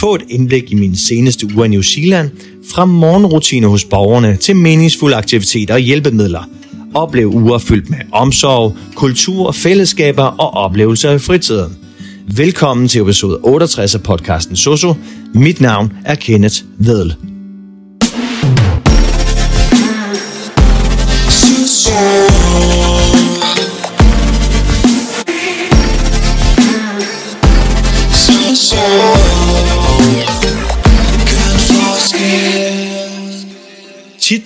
Få et indblik i mine seneste uger i New Zealand, fra morgenrutiner hos borgerne til meningsfulde aktiviteter og hjælpemidler. Oplev uger fyldt med omsorg, kultur, fællesskaber og oplevelser i fritiden. Velkommen til episode 68 af podcasten Soso. Mit navn er Kenneth Vedel.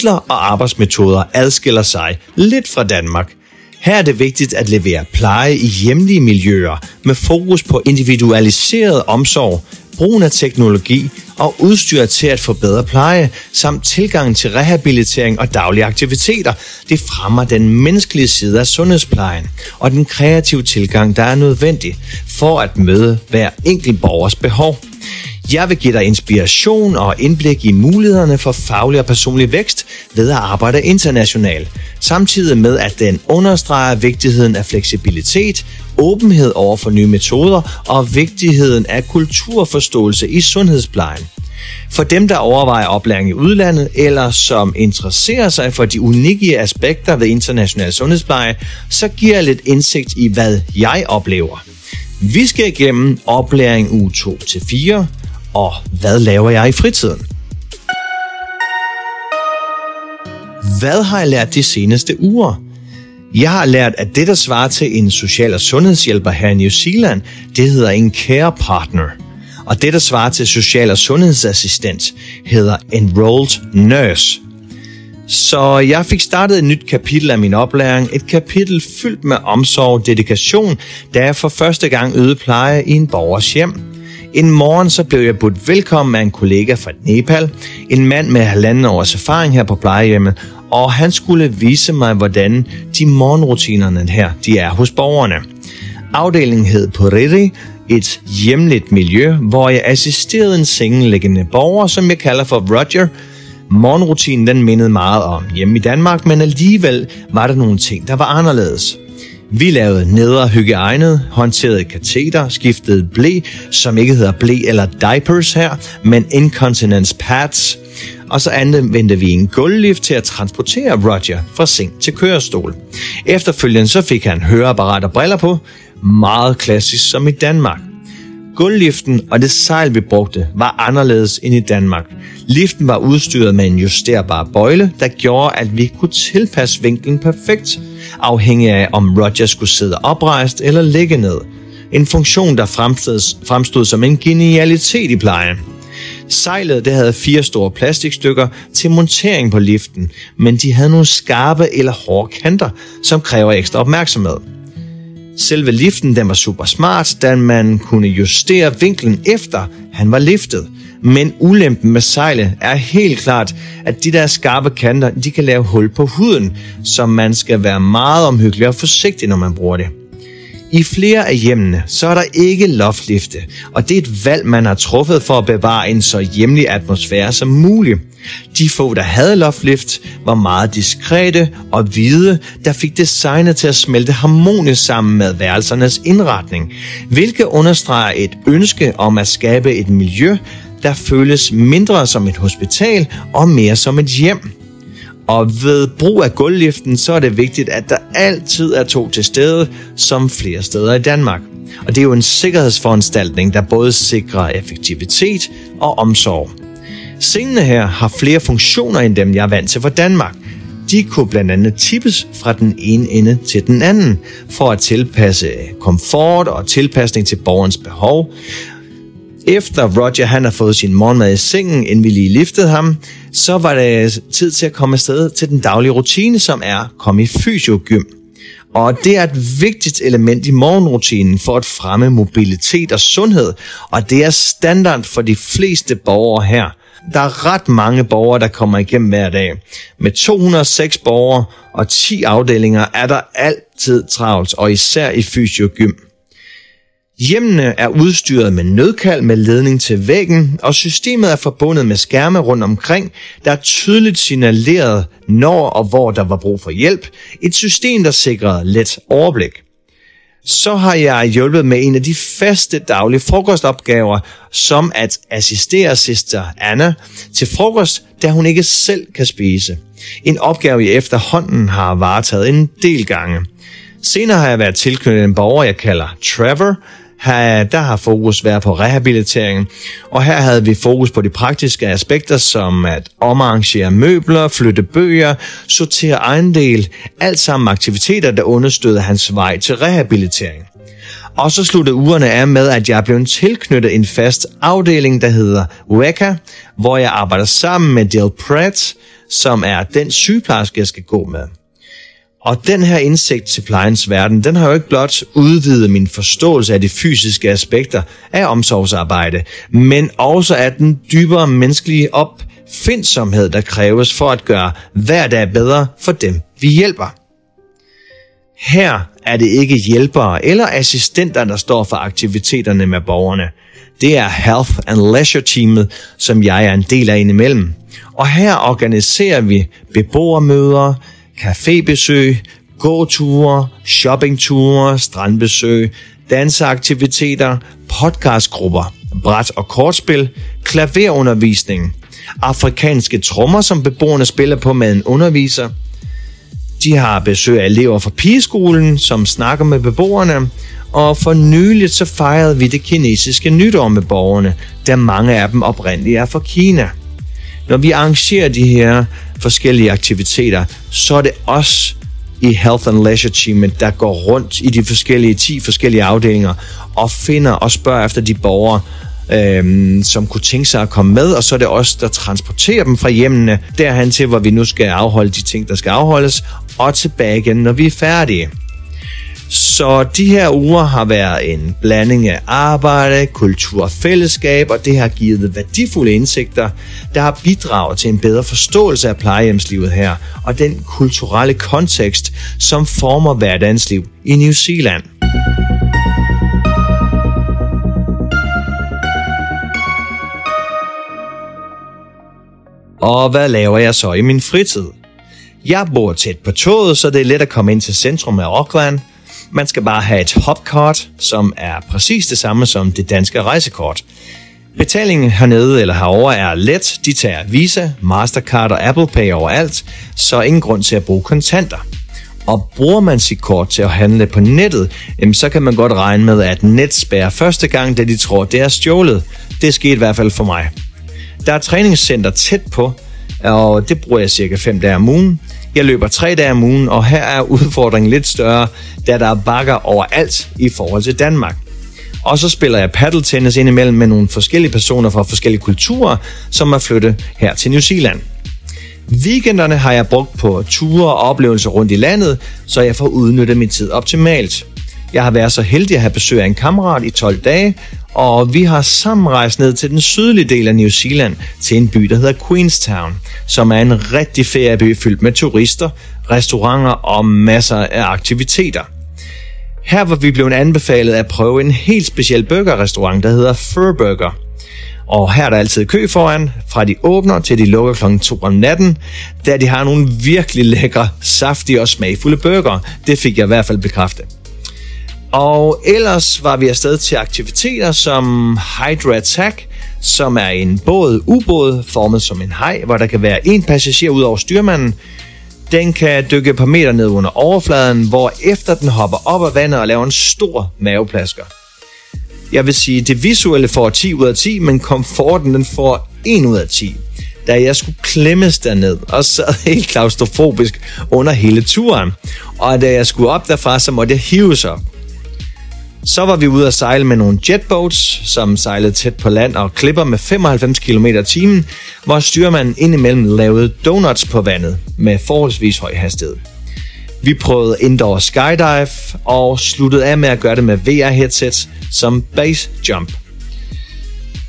Artikler og arbejdsmetoder adskiller sig lidt fra Danmark. Her er det vigtigt at levere pleje i hjemlige miljøer med fokus på individualiseret omsorg, brugen af teknologi og udstyr til at forbedre pleje, samt tilgang til rehabilitering og daglige aktiviteter. Det fremmer den menneskelige side af sundhedsplejen og den kreative tilgang, der er nødvendig for at møde hver enkelt borgers behov. Jeg vil give dig inspiration og indblik i mulighederne for faglig og personlig vækst ved at arbejde internationalt, samtidig med at den understreger vigtigheden af fleksibilitet, åbenhed over for nye metoder og vigtigheden af kulturforståelse i sundhedsplejen. For dem, der overvejer oplæring i udlandet, eller som interesserer sig for de unikke aspekter ved international sundhedspleje, så giver jeg lidt indsigt i, hvad jeg oplever. Vi skal igennem oplæring uge 2-4, og hvad laver jeg i fritiden? Hvad har jeg lært de seneste uger? Jeg har lært, at det, der svarer til en social- og sundhedshjælper her i New Zealand, det hedder en care partner. Og det, der svarer til social- og sundhedsassistent, hedder enrolled nurse. Så jeg fik startet et nyt kapitel af min oplæring, et kapitel fyldt med omsorg og dedikation, da jeg for første gang ydede pleje i en borgers hjem – en morgen så blev jeg budt velkommen af en kollega fra Nepal, en mand med halvanden års erfaring her på plejehjemmet, og han skulle vise mig, hvordan de morgenrutinerne her de er hos borgerne. Afdelingen hed Puriri, et hjemligt miljø, hvor jeg assisterede en sengeliggende borger, som jeg kalder for Roger. Morgenrutinen den mindede meget om hjemme i Danmark, men alligevel var der nogle ting, der var anderledes. Vi lavede nedre hygiejnet, håndterede kateter, skiftede blæ, som ikke hedder blæ eller diapers her, men incontinence pads. Og så anvendte vi en gulvlift til at transportere Roger fra seng til kørestol. Efterfølgende så fik han høreapparat og briller på, meget klassisk som i Danmark. Gulvliften og det sejl, vi brugte, var anderledes end i Danmark. Liften var udstyret med en justerbar bøjle, der gjorde, at vi kunne tilpasse vinklen perfekt, afhængig af om Roger skulle sidde oprejst eller ligge ned. En funktion, der fremstod, fremstod som en genialitet i plejen. Sejlet det havde fire store plastikstykker til montering på liften, men de havde nogle skarpe eller hårde kanter, som kræver ekstra opmærksomhed. Selve liften den var super smart, da man kunne justere vinklen efter han var liftet. Men ulempen med sejlet er helt klart, at de der skarpe kanter, de kan lave hul på huden, så man skal være meget omhyggelig og forsigtig, når man bruger det. I flere af hjemmene, så er der ikke loftlifte, og det er et valg, man har truffet for at bevare en så hjemlig atmosfære som muligt. De få, der havde loftlift, var meget diskrete og hvide, der fik designet til at smelte harmonisk sammen med værelsernes indretning, hvilket understreger et ønske om at skabe et miljø, der føles mindre som et hospital og mere som et hjem. Og ved brug af gulvliften, så er det vigtigt, at der altid er to til stede, som flere steder i Danmark. Og det er jo en sikkerhedsforanstaltning, der både sikrer effektivitet og omsorg. Scenene her har flere funktioner end dem, jeg er vant til fra Danmark. De kunne blandt andet tippes fra den ene ende til den anden, for at tilpasse komfort og tilpasning til borgerens behov. Efter Roger han har fået sin morgenmad i sengen, inden vi lige liftede ham, så var det tid til at komme afsted til den daglige rutine, som er at komme i fysiogym. Og det er et vigtigt element i morgenrutinen for at fremme mobilitet og sundhed, og det er standard for de fleste borgere her. Der er ret mange borgere, der kommer igennem hver dag. Med 206 borgere og 10 afdelinger er der altid travlt, og især i fysiogym. Hjemmene er udstyret med nødkald med ledning til væggen, og systemet er forbundet med skærme rundt omkring, der er tydeligt signaleret, når og hvor der var brug for hjælp. Et system, der sikrer let overblik så har jeg hjulpet med en af de faste daglige frokostopgaver, som at assistere søster Anna til frokost, da hun ikke selv kan spise. En opgave, jeg efterhånden har varetaget en del gange. Senere har jeg været tilknyttet en borger, jeg kalder Trevor, her, der har fokus været på rehabilitering, og her havde vi fokus på de praktiske aspekter, som at omarrangere møbler, flytte bøger, sortere ejendel, alt sammen aktiviteter, der understøttede hans vej til rehabilitering. Og så sluttede ugerne af med, at jeg blev tilknyttet en fast afdeling, der hedder WECA, hvor jeg arbejder sammen med Dale Pratt, som er den sygeplejerske, jeg skal gå med. Og den her indsigt til plejens verden, den har jo ikke blot udvidet min forståelse af de fysiske aspekter af omsorgsarbejde, men også af den dybere menneskelige opfindsomhed, der kræves for at gøre hver dag bedre for dem, vi hjælper. Her er det ikke hjælpere eller assistenter, der står for aktiviteterne med borgerne. Det er Health and Leisure teamet, som jeg er en del af indimellem. Og her organiserer vi beboermøder, cafébesøg, gåture, shoppingture, strandbesøg, danseaktiviteter, podcastgrupper, bræt- og kortspil, klaverundervisning, afrikanske trommer, som beboerne spiller på med en underviser. De har besøg af elever fra pigeskolen, som snakker med beboerne, og for nyligt så fejrede vi det kinesiske nytår med borgerne, da mange af dem oprindeligt er fra Kina. Når vi arrangerer de her forskellige aktiviteter, så er det os i Health and Leisure Teamet, der går rundt i de forskellige 10 forskellige afdelinger og finder og spørger efter de borgere, øhm, som kunne tænke sig at komme med, og så er det os, der transporterer dem fra hjemmene derhen til, hvor vi nu skal afholde de ting, der skal afholdes, og tilbage igen, når vi er færdige. Så de her uger har været en blanding af arbejde, kultur og fællesskab, og det har givet værdifulde indsigter, der har bidraget til en bedre forståelse af plejehjemslivet her, og den kulturelle kontekst, som former hverdagsliv i New Zealand. Og hvad laver jeg så i min fritid? Jeg bor tæt på toget, så det er let at komme ind til centrum af Auckland – man skal bare have et hopkort, som er præcis det samme som det danske rejsekort. Betalingen hernede eller herover er let. De tager Visa, Mastercard og Apple Pay overalt, så ingen grund til at bruge kontanter. Og bruger man sit kort til at handle på nettet, så kan man godt regne med, at net spærrer første gang, da de tror, det er stjålet. Det skete i hvert fald for mig. Der er træningscenter tæt på, og det bruger jeg cirka 5 dage om ugen. Jeg løber tre dage om ugen, og her er udfordringen lidt større, da der er bakker overalt i forhold til Danmark. Og så spiller jeg paddeltennis indimellem med nogle forskellige personer fra forskellige kulturer, som er flyttet her til New Zealand. Weekenderne har jeg brugt på ture og oplevelser rundt i landet, så jeg får udnyttet min tid optimalt. Jeg har været så heldig at have besøg af en kammerat i 12 dage, og vi har sammen rejst ned til den sydlige del af New Zealand til en by, der hedder Queenstown, som er en rigtig ferieby fyldt med turister, restauranter og masser af aktiviteter. Her var vi blevet anbefalet at prøve en helt speciel burgerrestaurant, der hedder Fur Burger. Og her er der altid kø foran, fra de åbner til de lukker kl. 2 om natten, da de har nogle virkelig lækre, saftige og smagfulde burger. Det fik jeg i hvert fald bekræftet. Og ellers var vi afsted til aktiviteter som Hydra Attack, som er en båd, ubåd, formet som en hej, hvor der kan være en passager ud over styrmanden. Den kan dykke et par meter ned under overfladen, hvor efter den hopper op af vandet og laver en stor maveplasker. Jeg vil sige, det visuelle får 10 ud af 10, men komforten den får 1 ud af 10 da jeg skulle klemmes derned og sad helt klaustrofobisk under hele turen. Og da jeg skulle op derfra, så måtte jeg hives op. Så var vi ude at sejle med nogle jetboats, som sejlede tæt på land og klipper med 95 km t hvor styrmanden indimellem lavede donuts på vandet med forholdsvis høj hastighed. Vi prøvede indoor skydive og sluttede af med at gøre det med VR-headsets som base jump.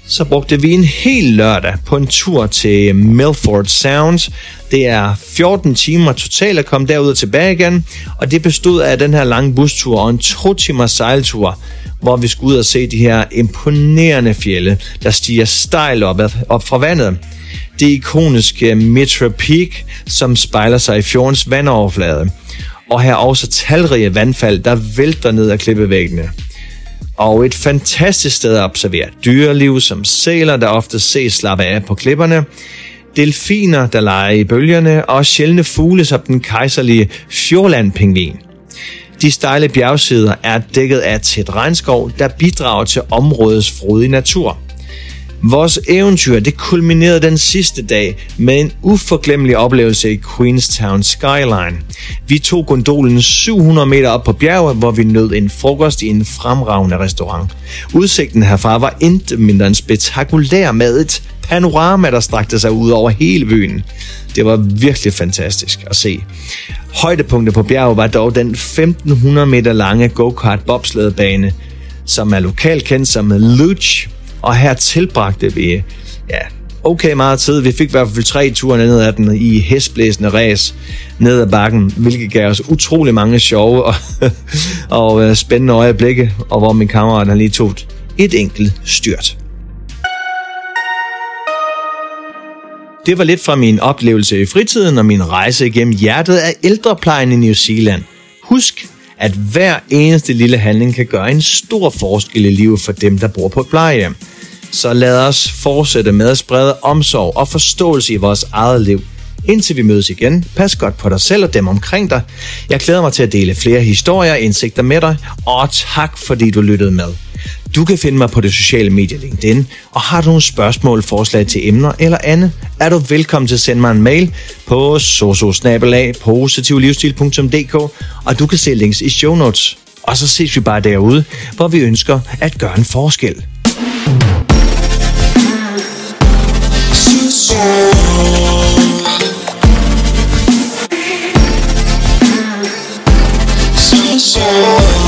Så brugte vi en hel lørdag på en tur til Milford Sound, det er 14 timer totalt at komme derud og tilbage igen, og det bestod af den her lange bustur og en to timers sejltur, hvor vi skulle ud og se de her imponerende fjelle, der stiger stejl op, op fra vandet. Det ikoniske Mitra Peak, som spejler sig i fjordens vandoverflade. og her er også talrige vandfald, der vælter ned ad klippevæggene. Og et fantastisk sted at observere dyreliv som sæler, der ofte ses slappe af på klipperne, delfiner, der leger i bølgerne, og sjældne fugle som den kejserlige fjordlandpingvin. De stejle bjergsider er dækket af tæt regnskov, der bidrager til områdets frodige natur. Vores eventyr det kulminerede den sidste dag med en uforglemmelig oplevelse i Queenstown Skyline. Vi tog gondolen 700 meter op på bjerget, hvor vi nød en frokost i en fremragende restaurant. Udsigten herfra var intet mindre end spektakulær med et panorama, der strakte sig ud over hele byen. Det var virkelig fantastisk at se. Højdepunktet på bjerget var dog den 1500 meter lange go-kart bobslædebane, som er lokalt kendt som Luch, og her tilbragte vi ja, okay meget tid. Vi fik i hvert fald tre ture ned ad den i hestblæsende ræs ned ad bakken, hvilket gav os utrolig mange sjove og, og øh, spændende øjeblikke, og hvor min kammerat han lige tog et enkelt styrt. Det var lidt fra min oplevelse i fritiden og min rejse igennem hjertet af ældreplejen i New Zealand. Husk, at hver eneste lille handling kan gøre en stor forskel i livet for dem, der bor på et plejehjem. Så lad os fortsætte med at sprede omsorg og forståelse i vores eget liv. Indtil vi mødes igen, pas godt på dig selv og dem omkring dig. Jeg glæder mig til at dele flere historier og indsigter med dig, og tak fordi du lyttede med. Du kan finde mig på det sociale medie LinkedIn, og har du nogle spørgsmål, forslag til emner eller andet, er du velkommen til at sende mig en mail på sososnabelag.positivlivsstil.dk, og du kan se links i show notes. Og så ses vi bare derude, hvor vi ønsker at gøre en forskel. So